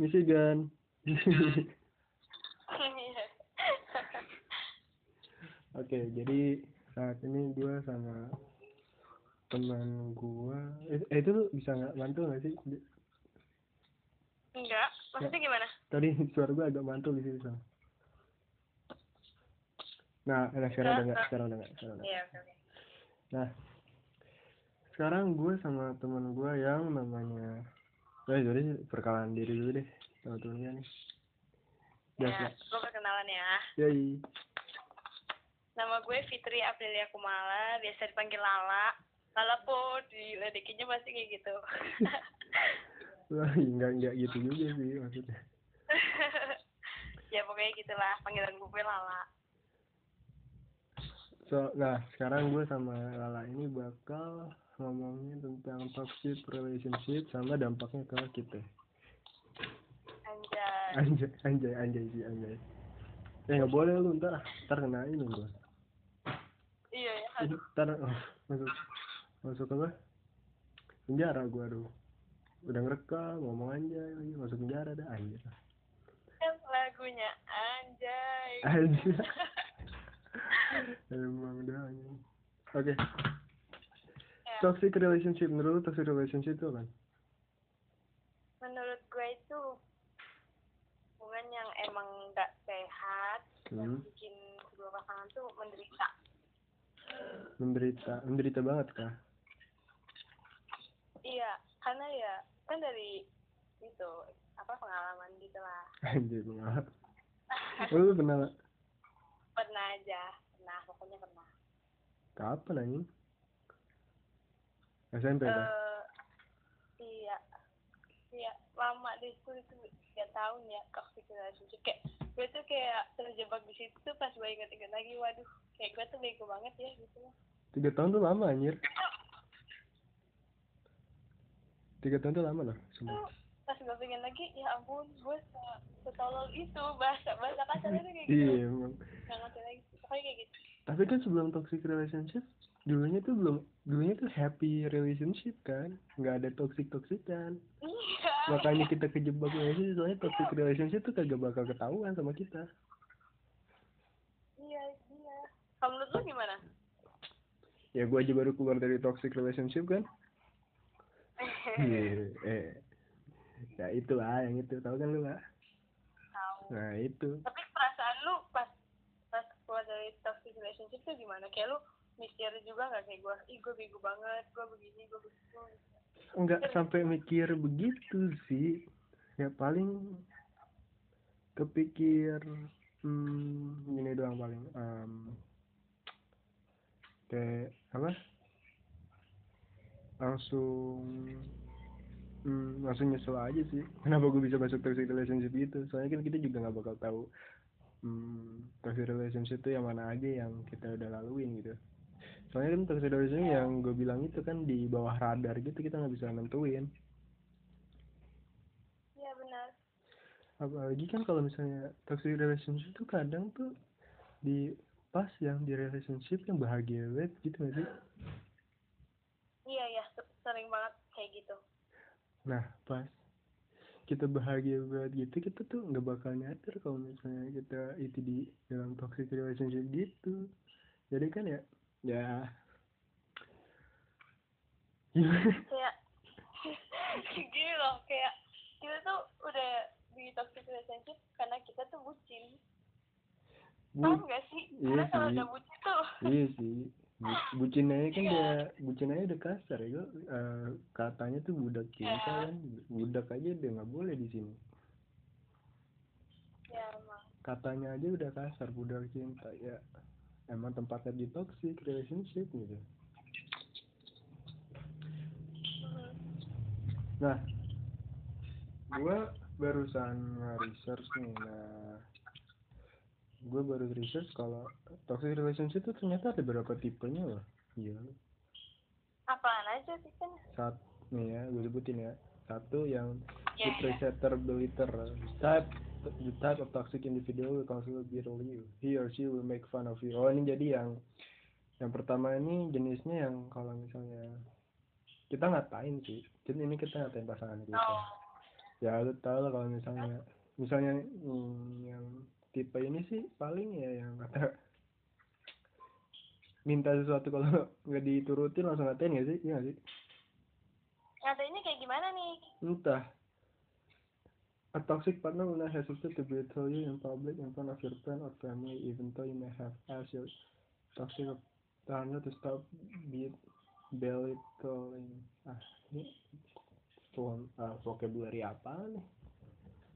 Michigan. Iya. Oke, jadi saat ini gue sama teman gue, eh, eh, itu lu bisa nggak mantul nggak sih? Enggak, maksudnya gimana? Tadi suara gue agak mantul di situ. Sam. Nah, nah sekarang udah nggak, sekarang udah nggak, sekarang udah. Iya, oke oke. Nah, sekarang gue sama teman gue yang namanya, eh jadi perkenalan diri dulu deh, teman-temannya nih. Ya, gue perkenalan ya. Yoi. Nama gue Fitri Aprilia Kumala, biasa dipanggil Lala. Lala po, diledekinnya pasti kayak gitu. Wah, enggak enggak gitu juga sih maksudnya. ya pokoknya gitulah, panggilan gue Lala. So, nah sekarang gue sama Lala ini bakal ngomongin tentang toxic relationship sama dampaknya ke kita. Anjay. Anjay, anjay, anjay sih, anjay. Eh nggak boleh lu ntar, ntar kena ini gue. Iya ya. Ntar oh, masuk, masuk apa? Penjara gue aduh. Udah ngerekam, ngomong anjay lagi, masuk penjara dah anjir. Kan lagunya Anjay. Anjir. Emang udah anjing. Oke, Ya, toxic relationship menurut lu toxic relationship itu apa? menurut gue itu hubungan yang emang gak sehat Hmm. bikin kedua pasangan tuh menderita. Menderita, menderita banget kah? Iya, karena ya kan dari itu apa pengalaman gitu lah. Anjir, pengalaman. Oh, lu pernah pernah aja, pernah pokoknya pernah. kapan anjing? SMP kan? Eh iya, iya lama deh itu itu tiga tahun ya toxic relationship kayak gue tuh kayak terjebak di situ tuh pas gue inget-inget lagi waduh kayak gue tuh bego banget ya gitu loh. Tiga tahun tuh lama anjir. Tiga tahun tuh lama loh, semua. tuh pas gue pengen lagi ya ampun gue se- setolol itu bahasa bahasa kasar itu kayak gitu Iya, emang. nggak ngerti lagi pokoknya kayak gitu Tapi kan sebelum toxic relationship, dulunya tuh belum, dulunya tuh happy relationship kan, nggak ada toxic toxican. iya Makanya kita kejebak relationship, soalnya toxic relationship tuh kagak bakal ketahuan sama kita. iya iya kalau menurut lu gimana Ya gua aja baru keluar dari toxic relationship kan. Iya, eh. Ya itulah yang itu, tahu kan lu lah. tahu Nah itu. tapi perasaan lu pas pas keluar dari toxic relationship tuh gimana kayak lu mikir juga nggak kayak gue ih gue bego banget gue begini gue begitu Enggak sampai mikir begitu sih. Ya paling kepikir hmm, gini doang paling. em, kayak apa? Langsung hmm, langsung nyesel aja sih. Kenapa gue bisa masuk toxic relationship gitu? Soalnya kan kita juga nggak bakal tahu hmm, toxic relationship itu yang mana aja yang kita udah laluin gitu. Soalnya kan toxic relationship yang gue bilang itu kan di bawah radar gitu kita nggak bisa nentuin. iya benar. Apalagi kan kalau misalnya toxic relationship tuh kadang tuh di pas yang di relationship yang bahagia banget gitu gak sih? Iya ya sering banget kayak gitu. Nah pas kita bahagia banget gitu kita tuh nggak bakal nyadar kalau misalnya kita itu di dalam toxic relationship gitu. Jadi kan ya ya. Kayak gini loh kayak kita tuh udah di toxic relationship karena kita tuh bucin. Tau Bu- nggak sih? iya karena kalau sih. udah bucin tuh. Iya sih. Bu- bucin aja kan dia bucin aja udah kasar ya Eh, katanya tuh budak cinta kan budak aja udah nggak boleh di sini. Ya emang. Katanya aja udah kasar budak cinta ya emang tempatnya di toxic relationship gitu. Nah gua barusan nge-research nih nah. Gue baru research kalau toxic relationship itu ternyata ada beberapa tipenya loh. Iya. Apaan aja sih kan saat nih ya gue sebutin ya. Satu yang ya ya. depreciator beliter type the type of toxic individual will constantly belittle you he or she will make fun of you. Oh ini jadi yang yang pertama ini jenisnya yang kalau misalnya kita ngatain sih. Jadi ini kita ngatain pasangan kita. Oh. Ya lu tau lah kalau misalnya misalnya hmm, yang tipe ini sih paling ya yang kata minta sesuatu kalau nggak diturutin langsung ngatain nggak sih? Iya nggak sih? Ngatainnya kayak gimana nih? Entah a toxic partner will not hesitate to betray you in public in front of your friend or family even though you may have asked your toxic partner to stop beat belittling. Ah ini tuh uh, vocabulary apa nih?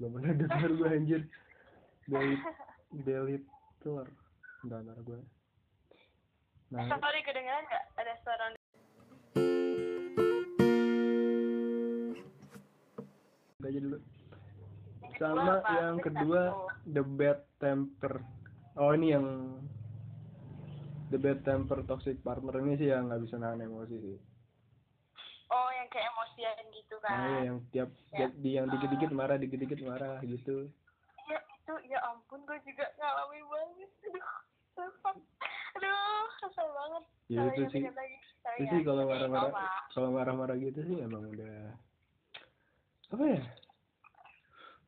Belum pernah dengar gue anjir. Belit belittler. Entar entar gue nah sorry kedengeran nggak? Ada suara udah aja dulu sama apa? yang kedua the bad temper. Oh ini yang the bad temper toxic partner ini sih yang nggak bisa nahan emosi sih. Oh yang kayak emosian gitu kan? Nah iya, yang tiap Ya. di yang dikit-dikit marah dikit-dikit marah gitu. Ya itu ya ampun gue juga ngalamin banget aduh aduh kesel banget. Ya itu sih. lagi, saya itu sih kalau marah-marah kalau marah-marah gitu sih emang udah apa ya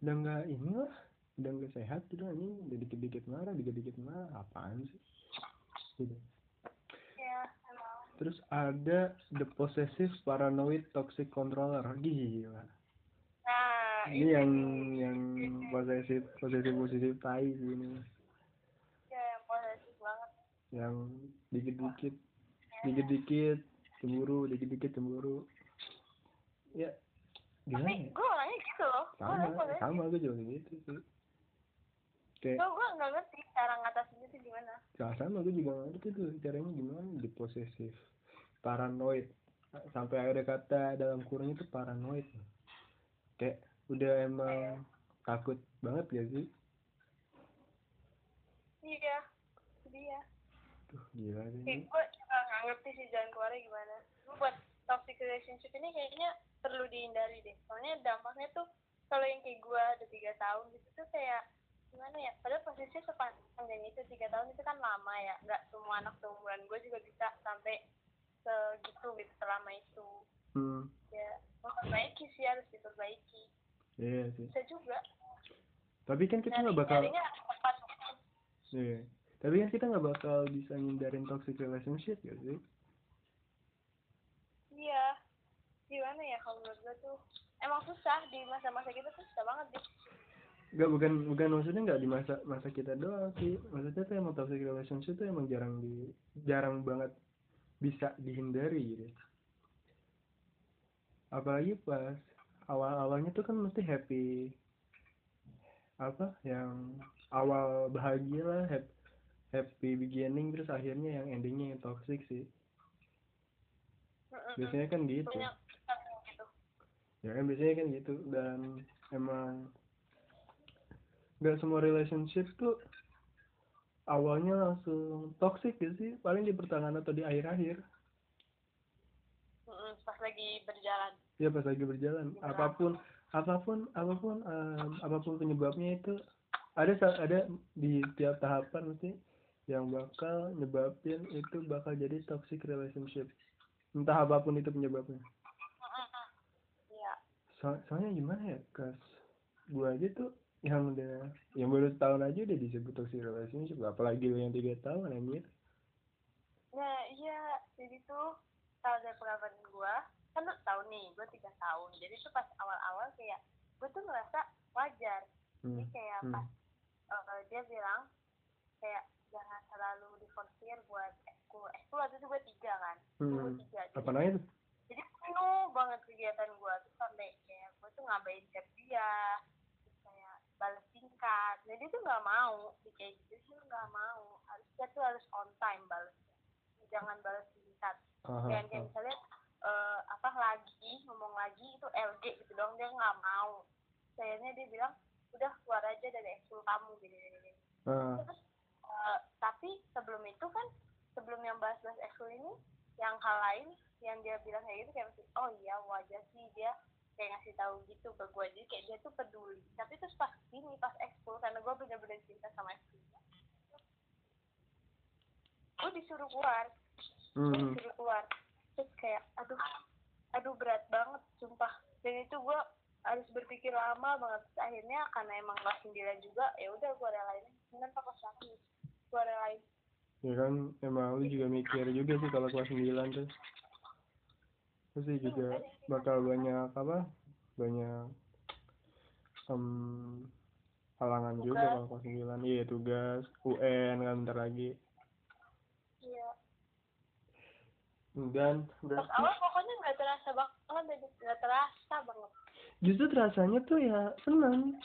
udah nggak ini lah udah nggak sehat gitu ini udah dikit-dikit marah dikit-dikit marah apaan sih gitu. ya emang Terus ada the possessive paranoid toxic controller. Gila. nah Ini yang yang posesif posesif posesif tai sih ini. ya yang posesif banget Yang dikit-dikit dikit-dikit cemburu, dikit-dikit cemburu. Ya gimana? Tapi ya? gue orangnya gitu loh. Gue Sama, posesif sama gue juga gitu sih. Kayak gue gue nggak ngerti cara ngatasinnya tuh gimana. Nah, sama gue juga nggak ngerti tuh caranya gimana. Di posesif. Paranoid. Sampai akhirnya kata dalam kurung itu paranoid. Kayak udah emang takut banget gak sih? Iya. Dia tuh gila sih. Kayak gue juga nggak ngerti sih jalan keluarnya gimana. Gue buat toxic relationship ini kayaknya perlu dihindari deh. Soalnya dampaknya tuh kalau yang kayak gue ada tiga tahun gitu tuh kayak gimana ya padahal posisi sepanjang itu tiga tahun itu kan lama ya. Nggak semua anak seumuran gue juga bisa sampai segitu gitu selama itu. Hmm. Ya memperbaiki sih harus diperbaiki. Iya sih. Bisa juga. Tapi kan kita nggak bakal iya. Tapi kan kita nggak bakal bisa ngindarin toxic relationship ya sih? Iya gimana ya kalau menurut gue tuh emang susah di masa-masa kita tuh susah banget deh. Gak bukan bukan maksudnya nggak di masa masa kita doang sih. Maksudnya tuh emang toxic relationship tuh emang jarang di jarang banget bisa dihindari gitu. Apalagi pas awal awalnya tuh kan mesti happy apa yang awal bahagia lah happy, happy beginning terus akhirnya yang endingnya yang toxic sih. Biasanya kan gitu. Banyak gitu ya kan biasanya kan gitu dan emang nggak semua relationship tuh awalnya langsung toxic gitu sih paling di pertengahan atau di akhir-akhir. Pas lagi berjalan. Ya pas lagi berjalan. Apa pun apa pun apa pun em, apa pun penyebabnya itu ada ada di tiap tahapan mesti yang bakal nyebabin itu bakal jadi toxic relationship. Entah apa pun itu penyebabnya. iya so soalnya gimana ya kas gua aja tuh yang udah yang baru setahun aja udah disebut toxic relationship. Apalagi lu yang tiga tahun anjir. Nah iya. Jadi tuh kalau dari pengalaman gue kan lu tahu nih gue tiga tahun. Jadi tuh pas awal-awal kayak gue tuh ngerasa wajar. Jadi hmm. kayak hmm. pas eh, dia bilang kayak jangan terlalu diforsir buat ekskul. Ekskul waktu itu gue tiga kan. Gue hmm. tiga apa jadi, namanya tuh? jadi penuh banget kegiatan gue tuh sampai gue tuh ngabain chat dia terus kayak balas singkat. Jadi tuh nggak mau Dia kayak gitu sih nggak mau. Harus dia tuh harus on time balas jangan balas singkat. Aha, dan kayak misalnya eh, apa lagi ngomong lagi itu LG gitu dong dia nggak mau. Sayangnya dia bilang udah keluar aja dari ekskul kamu gini gini ah. terus eh, tapi sebelum itu kan sebelum yang bahas-bahas ekskul ini yang hal lain yang dia bilang kayak gitu kayak oh iya wajar sih dia kayak ngasih tahu gitu ke gue jadi kayak dia tuh peduli. Tapi terus pas ini pas ekskul karena gue bener-bener cinta sama ekskul gue disuruh keluar. Hmm. Disuruh keluar. Terus kayak aduh aduh berat banget sumpah. Dan itu gue harus berpikir lama banget. Terus akhirnya karena emang kelas sembilan juga ya udah gue relain. Kan pak kelas gue relain. Ya kan emang lu juga mikir juga sih kalau kelas 9 tuh pasti juga bakal banyak apa banyak em halangan juga Tugas. kalau kelas 9 iya tugas UN kan bentar lagi iya dan pas berarti awal pokoknya nggak terasa banget nggak terasa banget justru terasanya tuh ya senang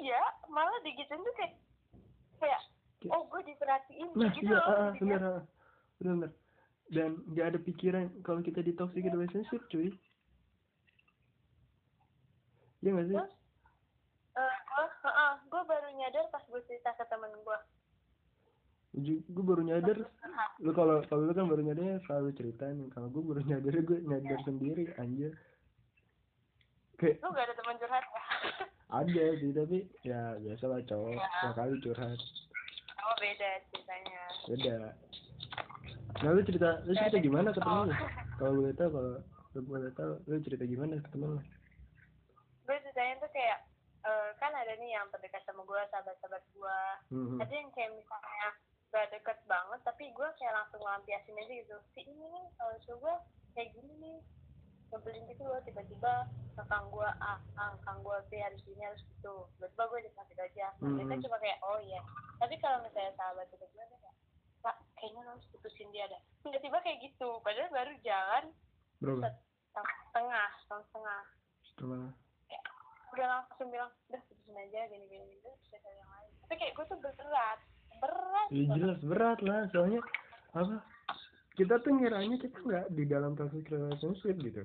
iya malah digituin tuh kayak kayak oh gue diperhatiin nah gitu iya loh ah, ah, jadinya. bener ah. bener bener dan nggak ada pikiran kalau kita di toxic relationship cuy. Iya nggak sih? Terus, eh gue baru nyadar pas gue cerita ke temen gue Gue baru nyadar. Lu kalau kalau lu kan baru nyadarnya selalu ceritain kalau gue baru nyadar gue nyadar sendiri anjir. Kayak lu gak ada teman curhat ya? Ada sih tapi ya biasa lah cowok. Ya. ya kali curhat. Oh beda ceritanya. Beda nah lu cerita lu cerita gimana ke temen lu? Oh. kalau boleh tahu kalau lu boleh tahu lu cerita gimana ke temen lu? Gue ceritanya tuh kayak eh, kan ada nih yang terdekat sama gue sahabat-sahabat gue hmm. ada yang kayak misalnya gak deket banget tapi gue kayak langsung ngelampiasin aja gitu. Si ini nih uh, so gue kayak gini nih nyebelin gitu loh tiba-tiba kakang gue A, ah, kakang gue B harus gini harus gitu tiba-tiba gue dikasih aja. Nah, mereka cuma kayak oh iya. Tapi kalau misalnya sahabat deket gue kayaknya lo harus putusin dia dah tiba-tiba kayak gitu padahal baru jalan berapa? setengah setengah setengah. Setelah udah langsung bilang udah putusin aja gini gini gitu terus ada yang lain. Tapi kayak gue tuh berat berat ya jelas berat lah. Soalnya apa kita tuh ngiranya kita nggak di dalam toxic relationship gitu.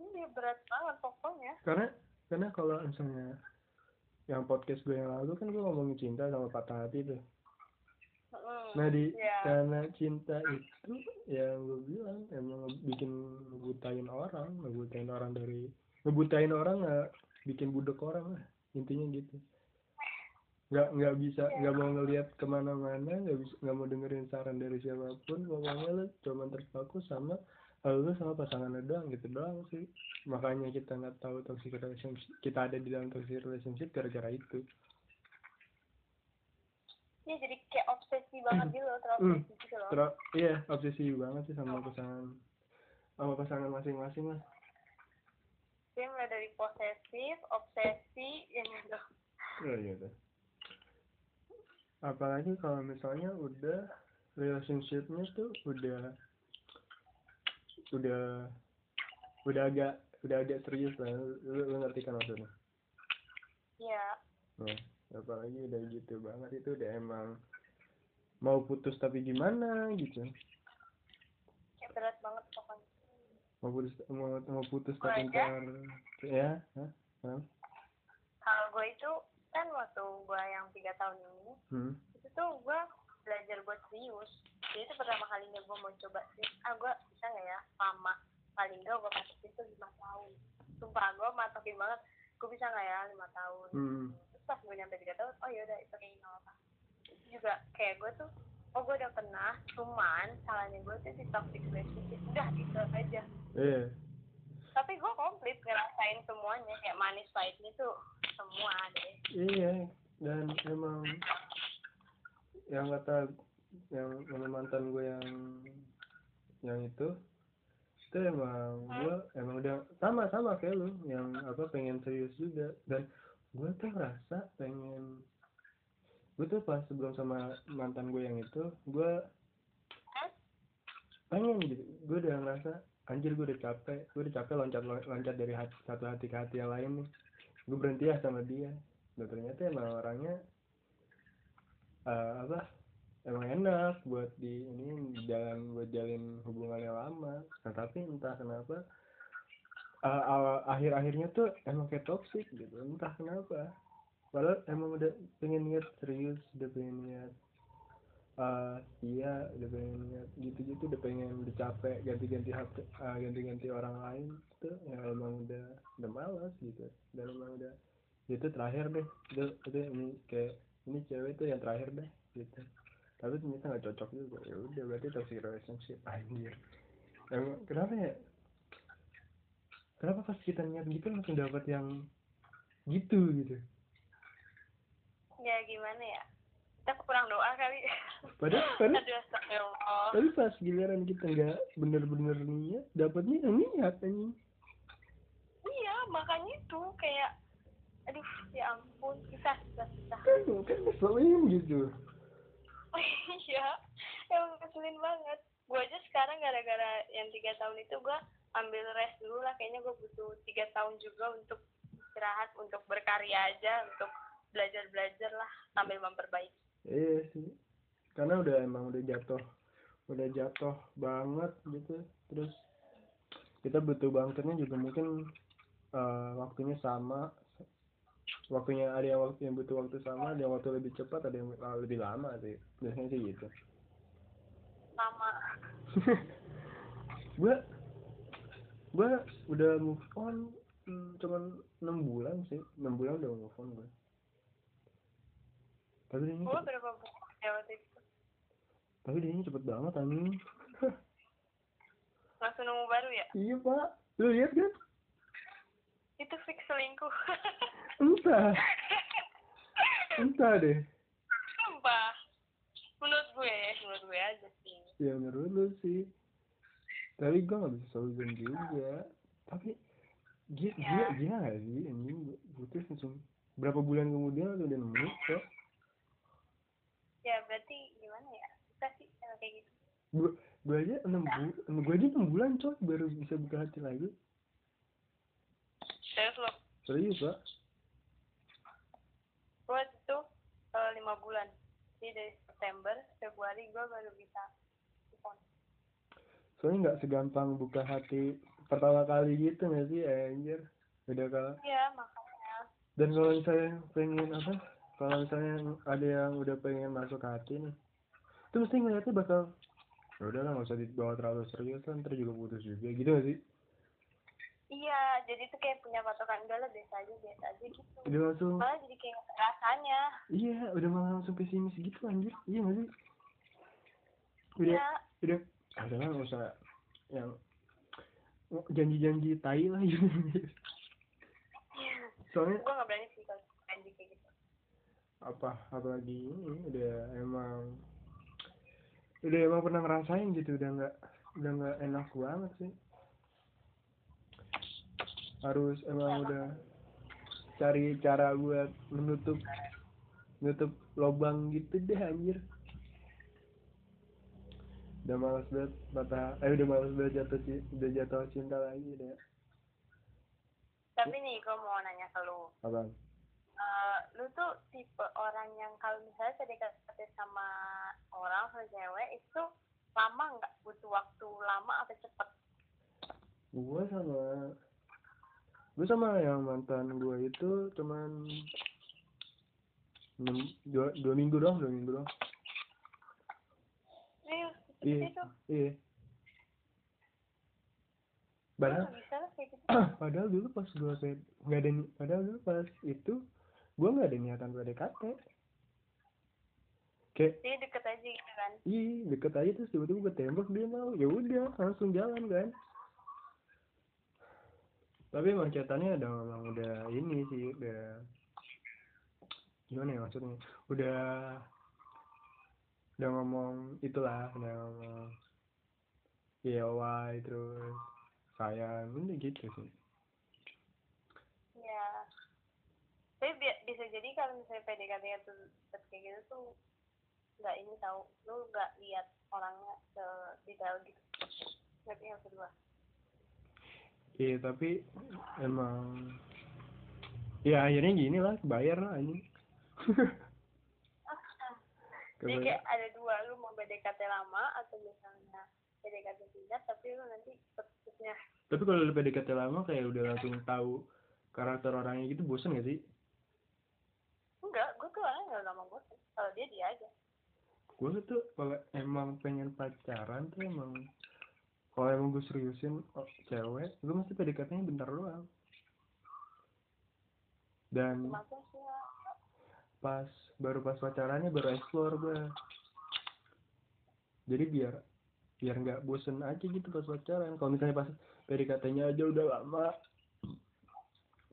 Ini berat banget pokoknya. karena karena kalau misalnya yang podcast gue yang lalu kan gue ngomongin cinta sama patah hati tuh nah di Iya. karena cinta itu yang gue bilang emang bikin ngebutain orang ngebutain orang dari ngebutain orang nggak bikin budek orang lah intinya gitu. Nggak nggak bisa nggak mau ngelihat ke mana-mana nggak bisa nggak mau dengerin saran dari siapa pun pokoknya lu cuma terpaku sama lu sama pasangan doang gitu doang sih. Makanya kita nggak tahu toxic relationship kita ada di dalam toxic relationship gara-gara itu Ini jadi kayak obsesi banget gitu loh, terlalu Hmm. obsesi gitu loh. Iya obsesi banget sih sama pasangan sama pasangan masing-masing lah Dia mulai dari posesif, obsesi, yang gitu. Iya gitu. Apalagi kalau misalnya udah relationshipnya tuh udah udah udah agak udah agak serius lah lu, lu ngerti kan maksudnya Iya. nah, apalagi udah gitu banget itu udah emang mau putus tapi gimana gitu Kayak berat banget pokoknya. mau putus mau, mau putus tapi ntar ya Hah? Hah? Kalau gue itu, kan waktu gue yang tiga tahun ini, hmm. itu tuh gue belajar buat serius. Jadi itu pertama kalinya gue mau coba sih, ah gue bisa nggak ya lama. Paling nggak gue patokin tuh lima tahun. Sumpah gue matokin banget, gue bisa nggak ya lima tahun. Hmm. Pas gue nyampe tiga tahun oh yaudah itu kayak nggak apa juga kayak gue tuh oh gue udah pernah cuman salahnya gue tuh di toxic relationship. Udah itu aja. Iya. Tapi gue komplit ngerasain semuanya kayak manis pahitnya tuh semua deh. Iya, dan emang yang kata yang mantan gue yang yang itu itu emang gue emang udah sama sama kayak lu yang apa pengen serius juga. Dan gue tuh rasa pengen gue tuh pas sebelum sama mantan gue yang itu gue pengen gitu. Gue udah ngerasa anjir gue udah capek. Gue udah capek loncat loncat dari hati, satu hati ke hati yang lain nih. Gue berhenti ya sama dia. Dan ternyata emang orangnya eh, apa emang enak buat di ini jalan buat jalin hubungan yang lama. Nah tapi entah kenapa eh, awal akhir akhirnya tuh emang kayak toxic gitu. Entah kenapa. Padahal emang udah pengen niat serius udah pengen niat eh iya udah pengen niat gitu-gitu udah pengen udah capek ganti-ganti hati eh, ganti-ganti orang lain tuh ya emang udah udah malas gitu. Dan emang udah itu terakhir deh. Itu, itu ini kayak ini cewek tuh yang terakhir deh gitu. Tapi ternyata nggak cocok juga. Ya udah berarti toxic relationship anjir. Emang kenapa ya kenapa pas kita niat gitu langsung dapat yang gitu gitu? Ya gimana ya? Kita kurang doa kali. Padahal padahal aduh tapi pas giliran kita nggak bener-bener niat dapatnya yang niat anjing. Iya makanya itu kayak aduh ya ampun susah susah susah. Kan kan ngeselin gitu. Iya emang ngeselin banget. Gue aja sekarang gara-gara yang tiga tahun itu gue ambil rest dulu lah. Kayaknya gue butuh tiga tahun juga untuk istirahat untuk berkarya aja untuk belajar belajar lah sambil memperbaiki. Iya sih. Karena udah emang udah jatuh udah jatuh banget gitu. Terus kita butuh bangkitnya juga mungkin eh, waktunya sama. Waktunya ada yang waktu yang butuh waktu sama ada yang waktu lebih cepat ada yang uh, lebih lama sih. Biasanya sih gitu. Sama gua gua udah move on hmm, cuman enam bulan sih. Enam bulan udah move on gua. Tapi dia ini gue cepet, berapa buku ya waktu itu? Tapi dia ini cepet banget anjing. Langsung nemu baru ya? Iya pak. Lu lihat kan? Itu fix selingkuh. Entah. Entah deh. Sumpah. Menurut gue menurut gue aja sih. Ya menurut lu sih tapi gua nggak bisa solution juga tapi dia dia dia nggak sih? Anjing putus langsung berapa bulan kemudian udah nemu kok. Ya berarti gimana ya? Kita sih emang kayak gitu. Gua gua aja enam bulan gua aja enam bulan coy baru bisa buka hati lagi. Terus lo? Serius pak. Gue itu eh, lima bulan. Jadi dari September Februari gue baru bisa. Soalnya nggak segampang buka hati pertama kali gitu nggak sih anjir. Beda kalau iya makanya. Dan kalau misalnya pengen apa? Kalau misalnya ada yang udah pengen masuk hati nih itu mesti ngeliatnya bakal ya udahlah nggak usah dibawa terlalu serius lah ntar juga putus juga gitu gak sih? Iya jadi tuh kayak punya patokan udah lah biasa aja biasa aja gitu. Udah langsung? Malah jadi kayak ada rasanya. Iya udah malah langsung pesimis gitu anjir. Iya gak sih? Udah iya. udah. Ah, udah lah nggak usah yang janji-janji tai lah. Gitu soalnya gue nggak berani sih kalau janji kayak gitu. Apa apalagi ini udah emang udah emang pernah ngerasain gitu udah nggak udah nggak enak banget sih. Harus emang udah cari cara buat menutup menutup lubang gitu deh anjir udah malas banget patah eh udah malas banget jatuh ci- udah jatuh cinta lagi deh. Tapi nih gue mau nanya ke lu. Apa Eh, lu tuh tipe orang yang kalau misalnya PDKT sama orang sama cewek itu lama nggak? Butuh waktu lama atau cepet? Gua sama gua sama yang mantan gua itu cuman enam dua, dua minggu doang dua minggu doang. Serius iya itu iya. Padahal gitu. Padahal dulu pas gua kayak nggak ada padahal dulu pas itu gua nggak ada niatan PDKT kayak jadi deket aja gitu kan? Ih deket aja terus tiba-tiba gue tembak dia mau. Ya udah langsung jalan kan. Tapi emang catatannya udah memang udah ini sih udah gimana ya maksudnya? Udah udah ngomong itulah udah ngomong why terus sayang udah gitu sih. Ya tapi bi- bisa jadi kalau misalnya PDKT itu deket kayak gitu tuh nggak ini tahu lu nggak lihat orangnya se detail gitu. Ngerti yang kedua iya tapi emang ya akhirnya gini lah bayar lah ini jadi kayak ada dua lu mau PDKT lama atau misalnya PDKT singkat tapi lu nanti cepet-cepetnya tapi kalau udah PDKT lama kayak udah langsung tahu karakter orangnya gitu bosan gak sih? Enggak gue tuh orangnya nggak lama gue kalau dia dia aja. Gue tuh kalau emang pengen pacaran tuh emang kalau emang gue seriusin oh, cewek gue mesti PDKT-nya bentar doang. Dan pas baru pas pacarannya baru explore gue jadi biar biar nggak bosen aja gitu pas pacaran. Kalau misalnya pas PDKT-nya aja udah lama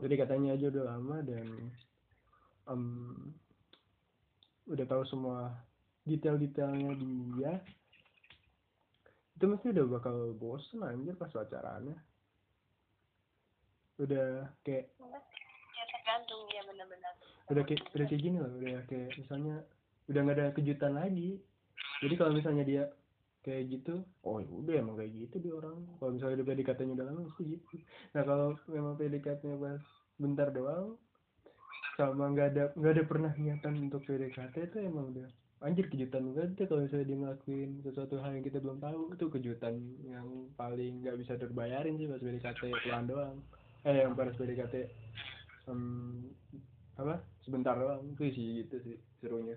PDKT-nya aja udah lama dan em, udah tahu semua detail-detailnya dia itu mesti udah bakal bosen anjir pas pacarannya. Udah kayak ya tergantung ya benar-benar. Udah kayak udah kayak gini loh udah kayak misalnya udah nggak ada kejutan lagi. Jadi kalau misalnya dia kayak gitu oh ya udah emang kayak gitu dia orang. Kalau misalnya udah PDKT-nya udah lama mesti gitu. Nah kalau memang PDKT-nya pas bentar doang sama nggak ada nggak ada pernah niatan untuk PDKT itu emang udah anjir kejutan banget kalau misalnya dia ngelakuin sesuatu hal yang kita belum tahu. Itu kejutan yang paling nggak bisa terbayarin sih pas PDKT pelan doang. Eh yang pas PDKT em, apa? Sebentar doang itu sih gitu sih serunya.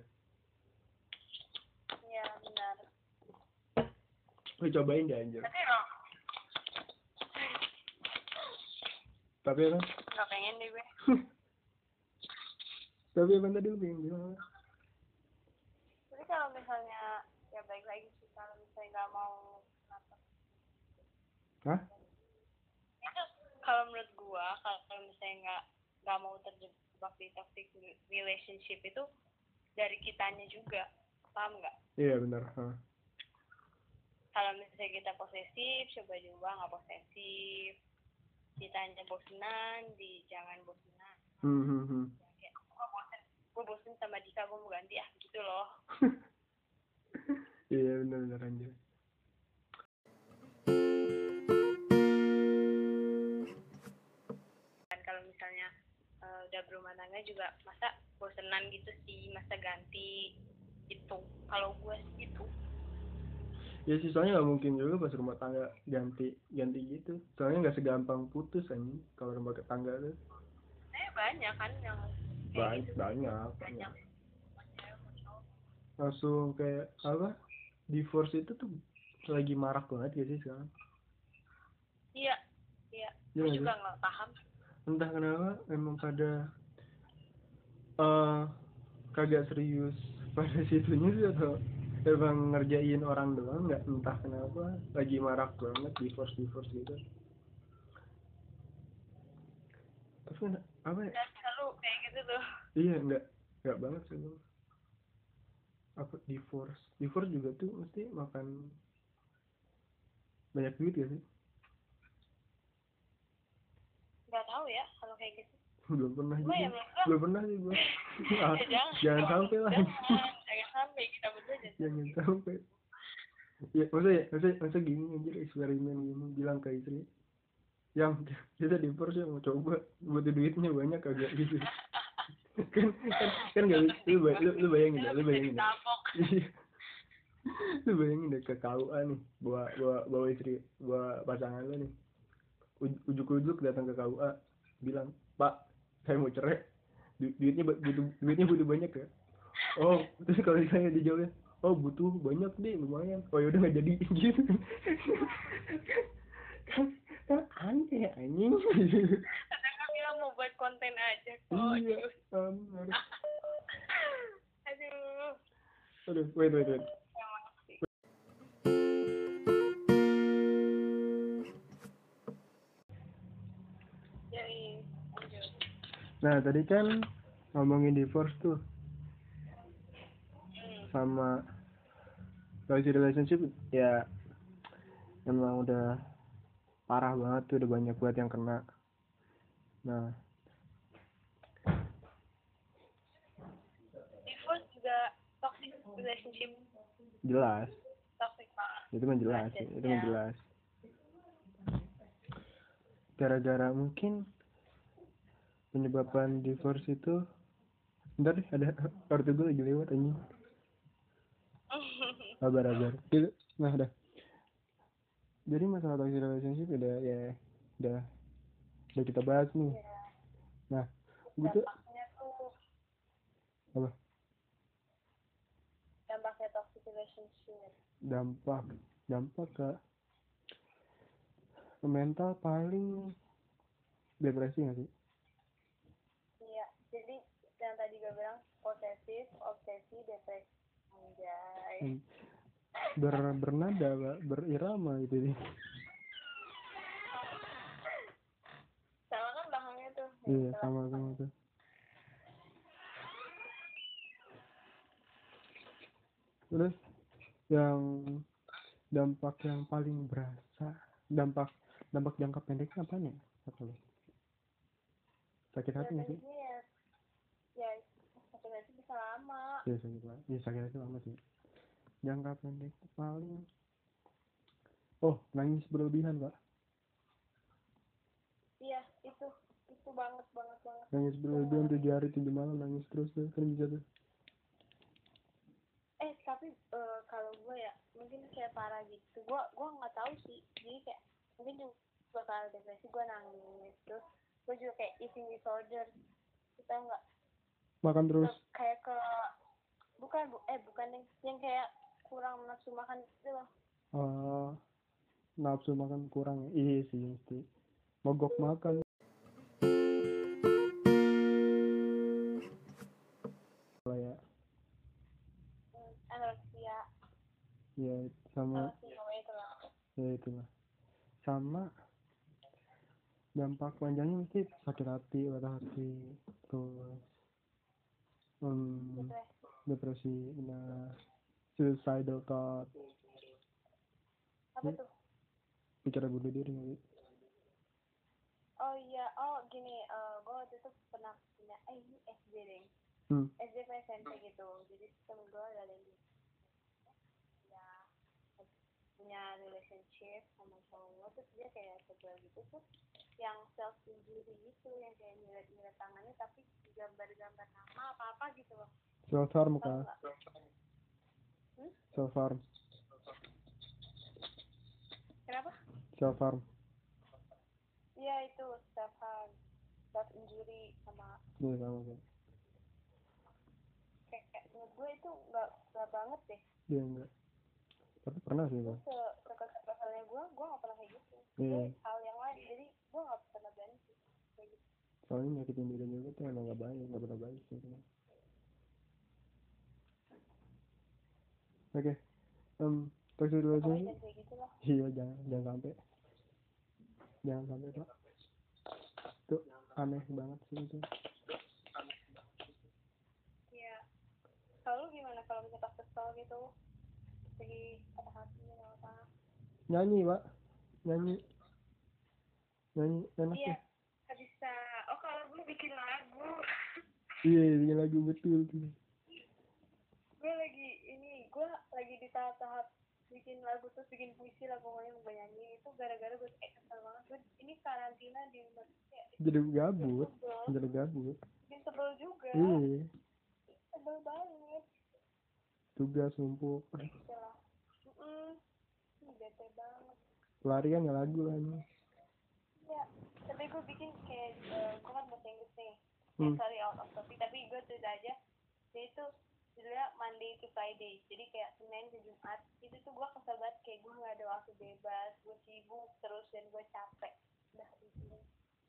Iya benar. Lu cobain deh anjir. Tapi emang tapi apa? Nggak pengen deh gue. Tapi apa tadi lu pengen bilang apa? tapi kalau misalnya ya baik lagi sih kalau misalnya nggak mau kenapa? Hah? itu kalau menurut gua kalau kalau misalnya nggak nggak mau terjebak di toxic relationship itu dari kitanya juga. Paham nggak? Iya benar Hah. kalau misalnya kita posesif coba diubah nggak posesif. Kitanya bosenan di jangan bosenan. Hmm, hmm, hmm. kayak gua bosen gua bosen sama Dika gua mau ganti ah gitu loh. Iya benar benar anjir udah berumah tangga juga masa bosenan gitu sih masa ganti itu kalau gue sih gitu. Ya sih soalnya nggak mungkin juga pas rumah tangga ganti ganti gitu. Soalnya nggak segampang putus anjing kalau rumah tangga tuh. Eh banyak kan yang banyak gitu. banyak banyak. langsung kayak apa divorce itu tuh lagi marak banget ya sih sekarang? Iya iya. Iya gue juga nggak paham entah kenapa memang pada eh kagak serius pada situnya sih atau emang ngerjain orang doang nggak entah kenapa lagi marak banget divorce divorce gitu. Tapi kena- apa ya? Selalu kayak gitu tuh. Iya nggak nggak banget sih apa divorce? Divorce juga tuh mesti makan banyak duit ya sih nggak tahu ya kalau kayak gitu. Belum pernah ya juga gue belum pernah sih gua Ah, ya jangan jangan sampai lah. Jangan sampai kita berdua jangan jangan sampai. Ya masa ya masa masa gini anjir eksperimen gini bilang ke istri. Yang kita divorce ya mau coba butuh duitnya banyak kagak gitu. Kan kan kan gak bisa. Lu, lu, lu bayangin deh lu bayangin deh lu bayangin deh ke KUA nih bawa bawa bawa istri bawa pasangan lu nih. Uj- ujuk-ujuk datang ke KUA bilang pak saya mau cerai. Du- duitnya butuh duitnya butuh banyak ya. Oh terus kalau misalnya dijawabnya oh butuh banyak deh lumayan. Oh yaudah nggak jadi. Gitu. Kan kan aneh anjing. Kadang kan bilang mau buat konten aja kok iya um, aduh. aduh. Aduh wait wait wait tadi kan ngomongin divorce tuh. Sama toxic relationship ya emang udah parah banget tuh udah banyak banget yang kena. Nah. Divorce juga toxic relationship. Jelas. Toxic itu mah jelas itu mah Ya. jelas. Gara-gara mungkin penyebabkan divorce itu bentar deh ada ortu gue lagi lewat anjing. Kabar kabar gitu. Nah udah. Jadi masalah toxic relationship udah ya udah udah kita bahas nih. Nah gue tuh apa? Dampaknya toxic relationship. Dampak dampak ke mental paling depresi nggak sih? iya jadi yang tadi gue bilang posesif obsesi depresi. Anjay. Hmm. ber bernada berirama gitu nih sama kan belakangnya tuh. Iya sama sama tuh. Terus yang dampak yang paling berasa dampak dampak jangka pendeknya apa nih? Lo sakit hati nggak sih Biasanya ya ya sakit hati bisa lama Iya sakit lah. Iya sakit hati lama sih. Jangka pendek paling Oh, nangis berlebihan, Pak. iya itu itu banget banget banget Nangis berlebihan tujuh hari tujuh malam nangis terus tuh kan bisa tuh. eh tapi eh, kalau gue ya mungkin kayak parah gitu gue gue nggak tahu sih jadi kayak mungkin juga bakal depresi gue nangis terus gue juga kayak eating disorder kita nggak Makan terus. Terus kayak ke bukan bu eh bukan yang yang kayak kurang nafsu makan gitu loh eh nafsu makan kurang. Iya sih mesti. Mogok makan. Lah ya. Anorexia Ya sama namanya itu lah ya itulah. Sama dampak panjangnya mesti sakit hati, patah hati, terus hmm, depresi depresi, nah suicidal thought, apa tuh? Pikiran bunuh diri sih? oh iya. Oh gini eh gue waktu itu pernah punya eh ini SD deh. Hmm. SD SMP gitu. Jadi temen gue ada yang ya punya relationship sama cowok. Terus dia kayak sebel gitu tuh yang self injury gitu yang kayak nyilet nyilet tangannya tapi gambar-gambar nama apa apa gitu loh Self harm nggak hmm? Self harm, kenapa self harm. iya itu self harm self injury sama Iya sama kan. kayak, kayak menurut gue itu nggak nggak banget deh Iya enggak. Tapi pernah sih gue gue nggak pernah kayak gitu. Itu hal yang lain jadi gue nggak pernah berani sih kayak gitu Soalnya nyakitin diri juga tuh emang nggak baik, nggak pernah baik sih. Oke. Um, pokoknya relationship. kayak gitu lah Iya jangan jangan sampai. Jangan sampai pak. Itu aneh banget sih itu. Iya. Kalau gimana kalau misalnya pas kesel gitu? Patah hati apa? Nyanyi pak. Nyanyi. Nyanyi enak Iya. ya. Gak bisa. Oh kalau gue bikin lagu. Iya bikin lagu betul gue lagi ini gue lagi di tahap-tahap bikin lagu terus bikin puisi lah pokoknya mau nyanyi itu gara-gara gue kayak kesel banget gue ini karantina di rumah kayak Jadi gabut. Jadi gabut. bikin sebel juga Iya. sebel banget Tugas numpuk. Mm bete banget Pelarian ya lagu lah ini. ya tapi gue bikin kayak eh, gue kan bahasa Inggris nih Hmm. sorry out of topic tapi gue tulis aja dia itu judulnya Monday to Friday jadi kayak Senin ke Jumat itu tuh gue kesel banget kayak gue gak ada waktu bebas gue sibuk terus dan gue capek udah itu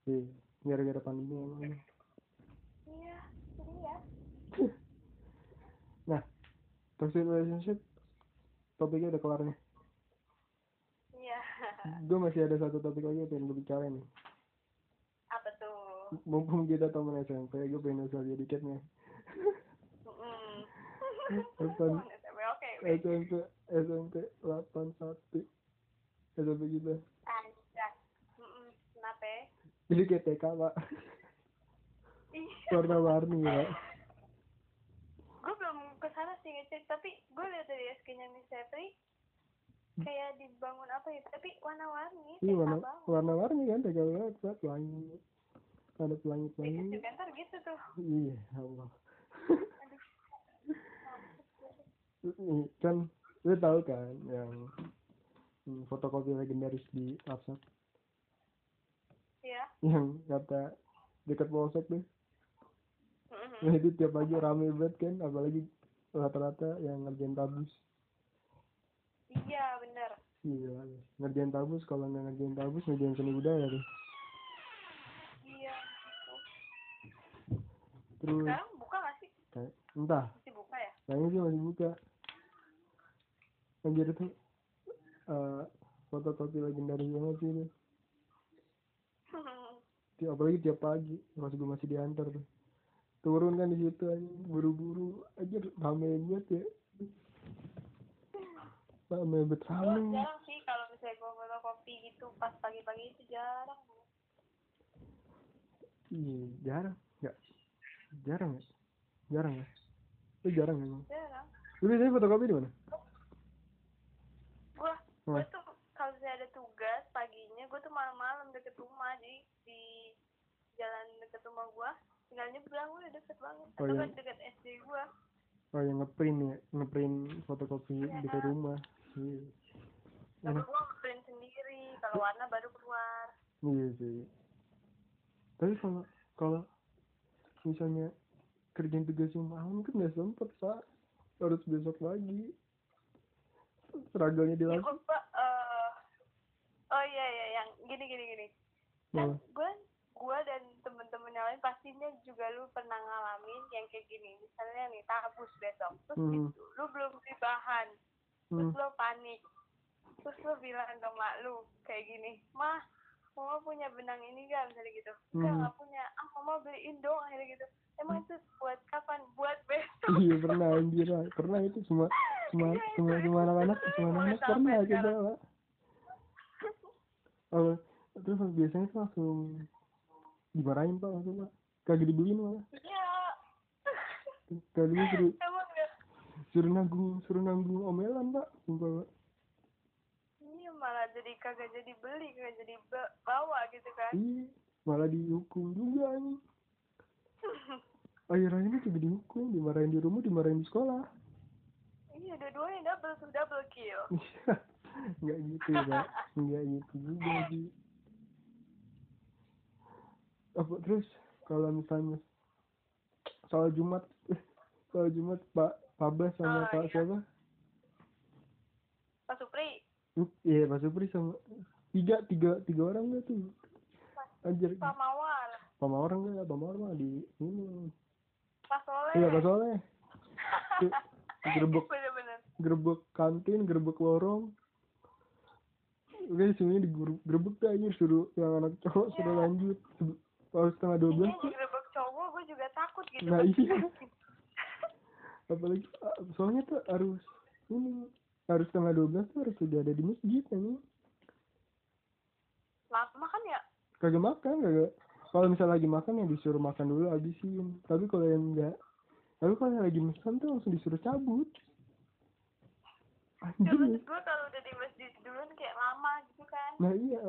Iya. Gara-gara pandemi emang. iya jadi ya Nah, toxic relationship topiknya udah kelar nih. iya Gue masih ada satu topik lagi yang pengen gue bicarain nih. apa tuh Mumpung kita temen SMP, gue pengen nostalgia dikit nih. Oke SMP, SMP 81. SMP kita. kenapa ya? Jadi kayak TK, Pak. Iya. Warna-warni, Pak. gue belum ke sana sih ngecek tapi gue lihat dari SK-nya Miss Sepri kayak dibangun apa ya tapi warna-warni Iya, warna, warna-warni kan TK banget. Pelangi. Ada Iya, pelangi-pelangi. juga ntar gitu tuh Iya, Allah. aduh Nih, kan lu tahu kan yang hmm, fotokopi legendaris di WhatsApp ya yang kata dekat polsek Mm-mm. nah itu tiap pagi rame banget kan apalagi rata-rata yang ngerjain tabus iya bener. Iya ngerjain tabus kalau nggak ngerjain tabus ngerjain seni budaya tuh. Iya gitu. terus sekarang buka gak sih? Kayak entah. Masih buka ya? Kayaknya sih masih buka. Anjir itu eh fotokopi legendaris banget sih itu. Apalagi tiap pagi pas gue masih diantar tuh turun kan di situ aja buru-buru aja rame banget ya rame Gue rame jarang sih kalau misalnya gue fotokopi gitu pas pagi-pagi itu jarang. iya jarang nggak jarang ya jarang ya itu jarang memang Jarang. lu biasanya fotokopi di mana Gue Wah. gue tuh kalau misalnya ada tugas paginya gue tuh malam-malam deket rumah jadi di jalan deket rumah gue tinggal nyebrang udah deket banget. Oh, atau iya. deket SD gue oh yang ngeprint ya ngeprint fotokopi di ke rumah. Iya. Tapi Enak. gue print sendiri kalau warna baru keluar. Iya sih. Tapi kalau kalau misalnya kerjaan tugasnya malam kan nggak sempet pak. Harus besok lagi. Ya gue dilakukan eh oh iya iya yang gini gini gini. Kan Nah. gue gue dan temen-temen yang lain pastinya juga lu pernah ngalamin yang kayak gini. Misalnya nih tabus besok terus Hmm. gitu, lu belum beli bahan terus hmm. lo panik terus lo bilang ke mak lu kayak gini mah mama punya benang ini gak misalnya gitu. Enggak Hmm. nggak punya. Ah mama beliin dong akhirnya gitu. Emang itu buat kapan? Buat besok. Iya pernah anjir. Pernah itu semua semua semua semua anak-anak semua sampai pernah kita sekarang. pak oh, terus biasanya tuh langsung dimarahin pak langsung pak. Kagak dibeliin malah iya kali ini suruh emang ya. Suruh nanggung suruh nanggung omelan pak. Sumpah pak. Iya malah jadi kagak jadi beli kagak jadi ba- bawa gitu kan. Iya malah dihukum juga nih akhir-akhirnya juga dihukum dimarahin di rumah dimarahin di sekolah. Iya dua-duanya double double kill. Nggak gitu pak. Nggak gitu juga sih apa terus? Kalau misalnya soal Jumat soal Jumat Pak Pabas sama Oh, Pak iya. siapa? Pak Supri. Iya Pak Supri sama tiga tiga tiga orang nggak tuh? Anjir. Pak Mawar. Pak Mawar enggak Pak Mawar mah di ini. Pak Soleh. Iya Pak Soleh. Gerbek gerbek kantin gerbek lorong. Oke, semuanya digerebek tuh aja suruh yang anak cowok suruh Iya. lanjut kalau setengah dua Iya belas tuh digerebek cowok gue juga takut gitu. Nah, iya. apalagi ah, soalnya tuh harus ini harus setengah dua belas tuh harus sudah ada di masjid ini lama kan ya? Kagak makan kagak. Kalau misalnya lagi makan ya disuruh makan dulu habisin tapi kalau yang enggak tapi kalau yang lagi makan tuh langsung disuruh cabut. Ya anjir maksud gue kalau udah di masjid duluan kayak lama gitu kan. Nah iya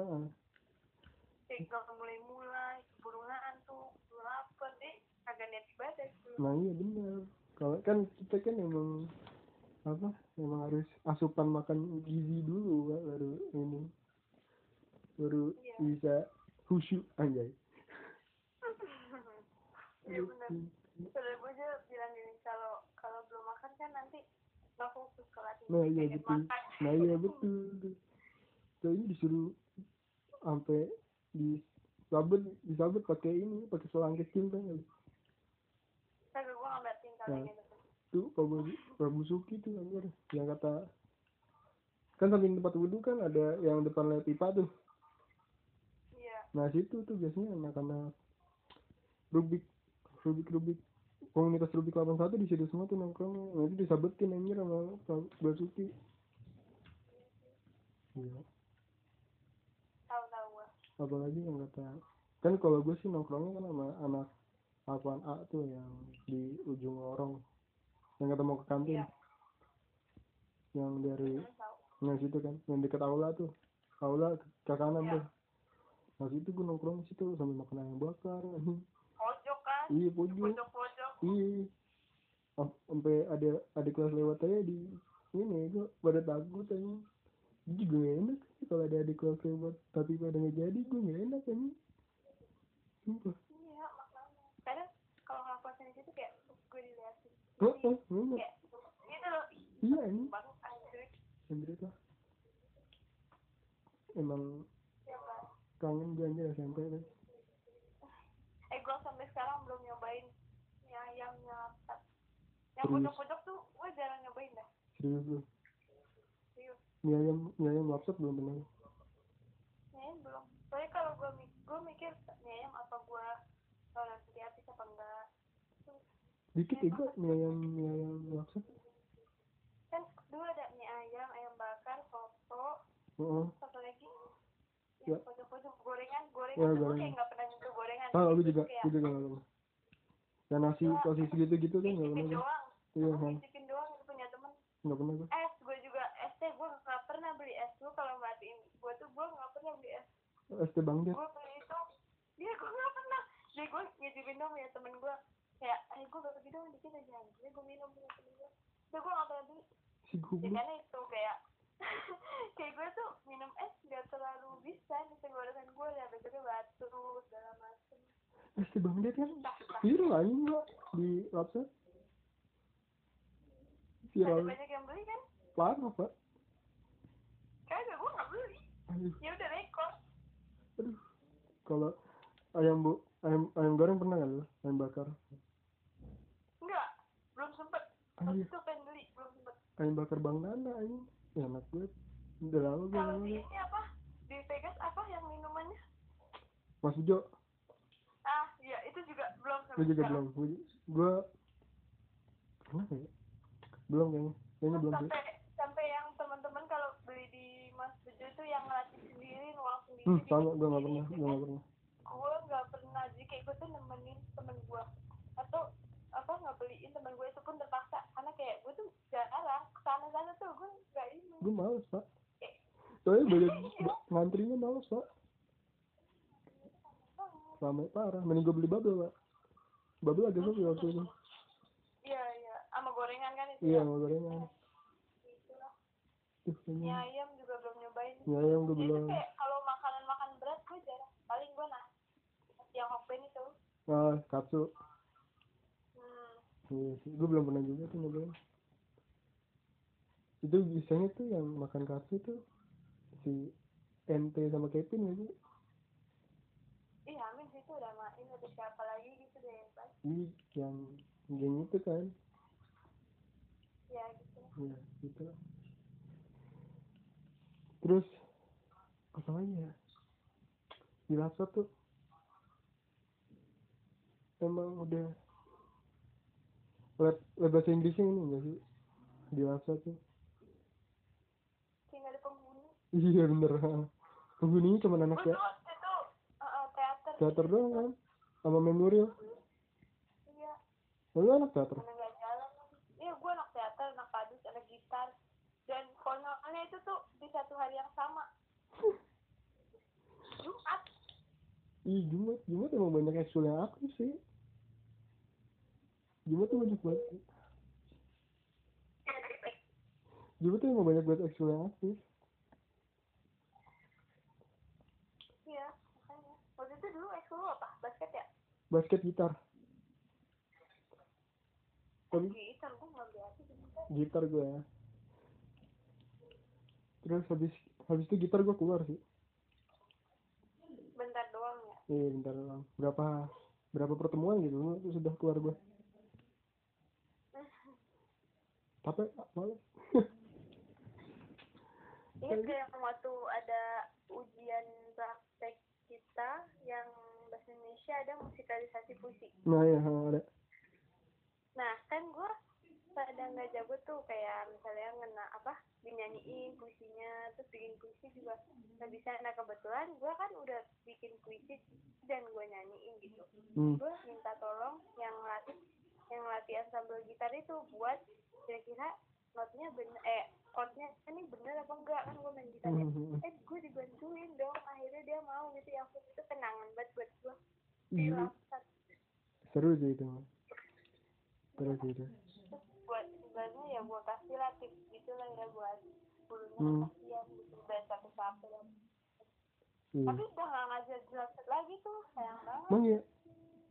kayak mulai-mulai. keburu ngantuk deh kagak niat ibadah gitu nah iya benar kalau kan kita kan emang apa emang harus asupan makan gizi dulu Pak, baru ini. Baru Iya. bisa khusyuk anjay. Iya bener. Kalau gue aja bilang gini kalau kalau belum makan kan nanti nggak fokus kelas nah iya betul. makan. nah iya betul ini disuruh sampai di sabut disabut pakai ini pakai selang kecil kan. Kagak gue ngeliatin Nah. gitu tuh Prabu Prabu Suki tuh anjir yang kata kan samping tempat wudhu kan ada yang depan lewat pipa tuh. Iya. Nah situ tuh biasanya anak-anak Rubik Rubik Rubik komunitas Rubik 81 di situ semua tuh nongkrong. Nanti disabetin anjir sama Prabu Basuki iya tahu gue apalagi yang kata kan kalau gue sih nongkrongnya kan sama anak apaan A tuh yang di ujung lorong yang kata mau ke kantin. Iya. yang dari tahu. yang situ kan yang dekat aula tuh. Aula ke kanan Iya. tuh. Nah situ gue nongkrong situ sambil makan ayam bakar. Pojok kan? Iya pojok. Pojok pojok iya. Sam- sampai ada ada kelas lewat aja di ini gue pada takut aja Gue juga gak enak sih kalau ada adik kelas lewat tapi pada nggak jadi gue gak enak aja sumpah. Iya makanya. Kadang kalau ngelakuin di situ kayak gue diliatin oh oh bener. kayak gitu loh iya ini Android lah. Emang ya kan kangen gue aja SMP kan eh gue sampai sekarang belum nyobain ayamnya laptop yang Serius? pojok-pojok tuh gue jarang nyobain dah. Serius lu mie ayam lapsop belum pernah. Ayam belum. Soalnya kalau gue gue mikir mie ayam apa gue kalau nanti habis apa enggak? Dikit ya gua mie ayam mie ayam kan dulu ada mie ayam ayam bakar soto Heeh. satu lagi Ya. yang pojok-pojok gorengan gorengan. Ya, gue kayak nggak pernah nyentuh gorengan. Ah gue juga gue juga nggak pernah. Yang nasi Ya. posisi gitu gitu kan nggak pernah. gua. doang. Iya bisikin doang itu punya temen. Nggak pernah gua. Gue es teh gue nggak pernah beli es. Gue kalau matiin gue tuh gue nggak pernah beli es. Es teh bang gue beli itu dia gue nggak pernah. Jadi gue ngizinin dong ya temen gue kayak eh gue bagi dong dikit aja. Jadi gue minum punya temen gue tapi gue nggak pernah beli. Si ya karena itu kayak kayak gue tuh minum es gak terlalu bisa di tenggorokan gue ya. Besoknya batuk segala macem. Es teh bang kan? Viral anjing gua di ada viral. banyak yang beli kan? Parah pak kagak gue nggak beli aduh. Ya udah rekor aduh. Kalau ayam bu ayam ayam goreng pernah kan lu ayam bakar? Enggak belum sempet. Waktu itu pengen beli belum sempet. Ayam bakar bang Nana ini enak banget udah lama gue kalau di nggak ini apa? Di Vegas apa yang minumannya? Mas Ujo. Ah iya itu juga belum gue sampai juga sekarang. belum. Gue gue nggak ya? Belum kayaknya. Kayaknya belum sampai Itu yang ngelatih sendiri nuang sendiri. Hmm sama gue nggak pernah gitu gue nggak pernah. Gue nggak pernah. Jadi kayak gue tuh nemenin temen gue atau apa nggak beliin temen gue itu. Pun terpaksa karena kayak gue tuh jarang ke sana sana tuh gue nggak ini. Gue males pak. Kayak, soalnya banyak ba- ngantrinya males pak. Ramai parah. Mending gue beli bubble pak. Bubble agak sepi waktu itu. Iya iya. Sama gorengan kan itu iya ya? mau gorengan. Tuh mie kayaknya. Ayam mie ayam gue Jadi belum tuh kayak kalau makanan makan berat gue jarang. Paling gue nah yang hokben itu. Ah katsu. Hmm. iya sih gue belum pernah juga tuh nyobain. Itu biasanya tuh yang makan katsu tuh si NT sama Kevin sih? Ih amin sih tuh udah main ada siapa lagi gitu deh yang ini yang geng itu kan. Ya gitu. Ya gitu. Terus apa lagi ya. Di laptop tuh emang udah lab, lab bahasa Inggrisnya ini enggak sih? Di laptop tuh. Kayak ada penghuni. Iya bener. Penghuninya cuma anak ya. itu uh, teater. Teater doang kan? Sama memorial iya. Lalu anak teater? Mana nggak jalan iya gue anak teater anak padus anak gitar dan konyolnya itu tuh di satu hari yang sama Jumat Ih, Jumat, Jumat emang banyak ekskul yang aktif sih. Jumat tuh banyak banget. Jumat tuh emang banyak banget ekskul yang aktif. iya makanya waktu itu dulu ekskul apa basket ya Basket gitar. Gitar gue biasa gitu gitar gue ya. Terus habis habis itu gitar gue keluar sih. bentar doang ya Iya, bentar doang. Berapa berapa pertemuan gitu terus sudah keluar gue. Capek, malas. Ingat gak yang waktu ada ujian praktek kita yang bahasa Indonesia ada musikalisasi puisi. nah, ya ada. Nah kan gue pada nggak jago tuh kayak misalnya ngena apa dinyanyiin puisinya terus bikin puisi juga nggak bisa. Nah kebetulan gue kan udah bikin puisi dan gue nyanyiin gitu. Hmm. Gue minta tolong yang latih yang latihan sambil gitar itu buat kira-kira notnya bener eh chordnya ini bener apa enggak kan gue main gitar ya Hmm. eh gue dibantuin dong akhirnya dia mau gitu ya aku itu kenangan banget buat gue Iya, seru sih itu. Seru sih itu. Sebenarnya ya gue kasih lah tips gitu lah ya buat bulunya Hmm. kasihan gitu dan satu dan Iya. tapi udah gak ngajar jelas lagi tuh sayang banget Emang ya?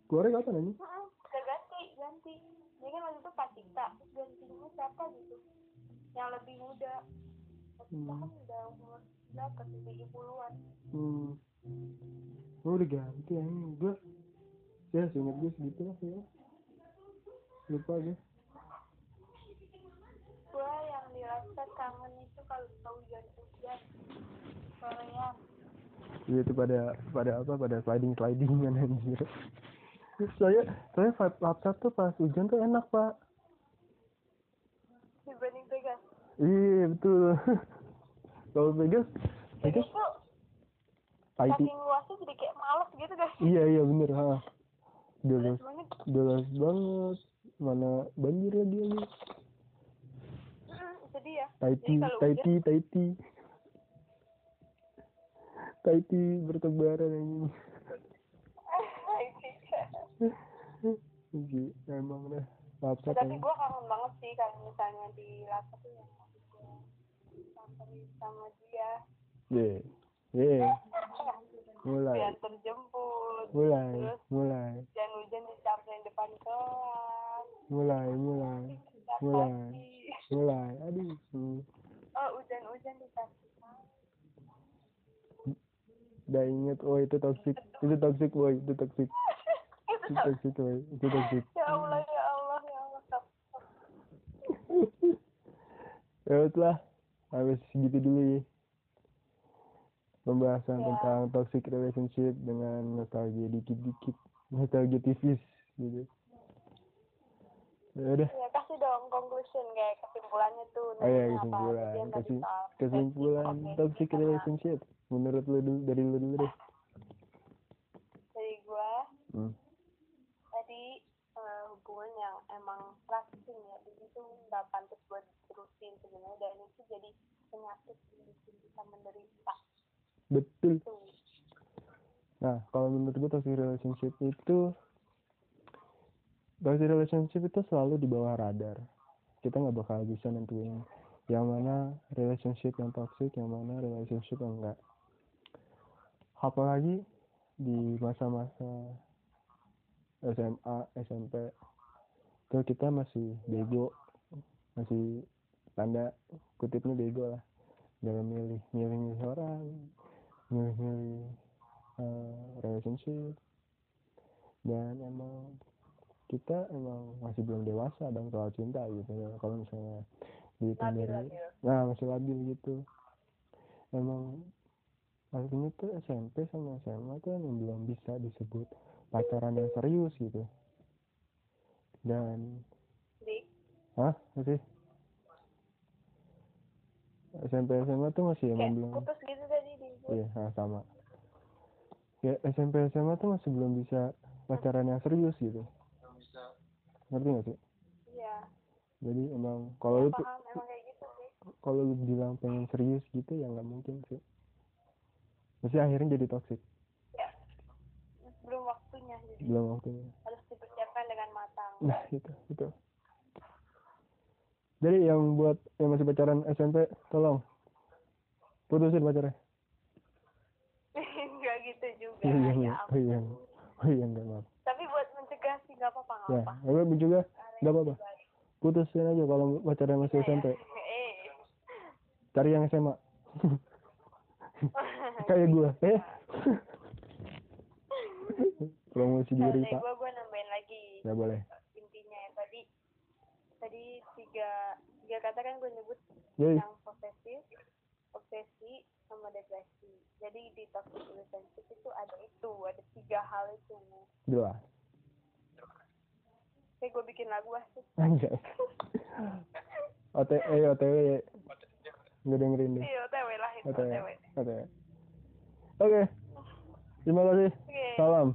Keluarnya kapan aja? Heeh, udah ganti ganti dia kan waktu itu Pak Cipta terus gantinya siapa gitu yang lebih muda Hmm. kan udah umur berapa tuh tujuh puluhan Hmm. Oh, udah ganti ya. Gue ya seingat gue segitu lah ya. Lupa gue. gue yang dirasa kangen itu kalau hujan hujan sorean Iya itu pada pada apa pada sliding slidingan anjir. Saya saya vibe laptop tuh pas hujan tuh enak pak. dibanding Vegas Iya betul. Kalau Vegas, Vegas tuh saking luasnya jadi kayak males gitu guys Iya iya bener ha. Luas, males banget. Mana banjir lagi ini. Itu dia Taiti, Taiti, Taiti. Taiti bertebaran ini. Iya, emang dah. Laptop tapi gue kangen banget sih kalau misalnya di laptop tuh yang sama dia Iya, iya. Mulai, diantar jemput mulai, terus mulai, hujan-hujan disamperin depan kelas mulai, mulai, Mulai. Mulai. Aduh. oh hujan-hujan di taksi Udah inget, oh itu toxic, itu toxic boy, itu toxic, itu toxic boy, itu toxic. ya Allah ya Allah ya Allah. Ya lah, habis segitu dulu ya. Pembahasan Ya. tentang toxic relationship dengan nostalgia dikit-dikit, nostalgia tipis gitu. Ya udah, ya kasih dong conclusion kayak kesimpulannya tuh oh iya apa kesimpulan, Kesim- soal kesimpulan toxic relationship. Menurut lu dulu, dari lu dulu deh. dari gua Hmm. tadi eh, hubungan yang emang racun ya jadi itu nggak pantas buat terusin sebenarnya dan itu jadi penyakit yang bikin kita menderita Betul. tuh Nah, kalau menurut gue toxic relationship itu toxic relationship itu selalu di bawah radar. Kita nggak bakal bisa nentuin yang mana relationship yang toxic, yang mana relationship yang enggak. Apalagi di masa-masa SMA, SMP, itu kita masih bego, masih tanda kutipnya bego lah dalam milih milih milih orang, milih milih eh, relationship dan emang kita emang masih belum dewasa dong soal cinta gitu ya. Kalau misalnya dari labil nah masih labil gitu. Emang artinya tuh SMP sama SMA tuh emang belum bisa disebut pacaran yang serius gitu. Dan di? Hah? Masih? SMP SMA tuh masih emang belum putus gitu tadi di. Iya, nah, sama. Ya SMP SMA tuh masih belum bisa pacaran yang serius gitu. Ngerti gak sih? iya Jadi emang kalau lu tuh paham emang kayak gitu kalau lu bilang pengen serius gitu ya nggak mungkin sih. Pasti akhirnya jadi toxic. ya belum waktunya jadi Belum waktunya. harus dipersiapkan dengan matang Nah itu itu. Jadi yang buat yang masih pacaran SMP tolong putusin pacarnya. enggak gitu juga Iya iya ya iya. Oh iya. Oh iya enggak maaf. Mencegah sih nggak apa-apa nggak Ya, apa-apa. gue juga nggak apa-apa. Putusin aja kalau pacaran masih SMP. eh Cari yang SMA. kayak gua eh promosi Nah, diri dari pak. gua gua nambahin lagi. Ya boleh. Intinya ya tadi tadi tiga tiga kata kan gue nyebut Yoi. yang posesif obsesi sama depresi. Jadi di toxic relationship itu ada itu ada tiga hal itu. Dua kayak gue bikin lagu ah sih. Anjay ot eh otw nggak dengerin deh. Iya otw lah itu otw otw otw oke. Terima kasih. Oke. Salam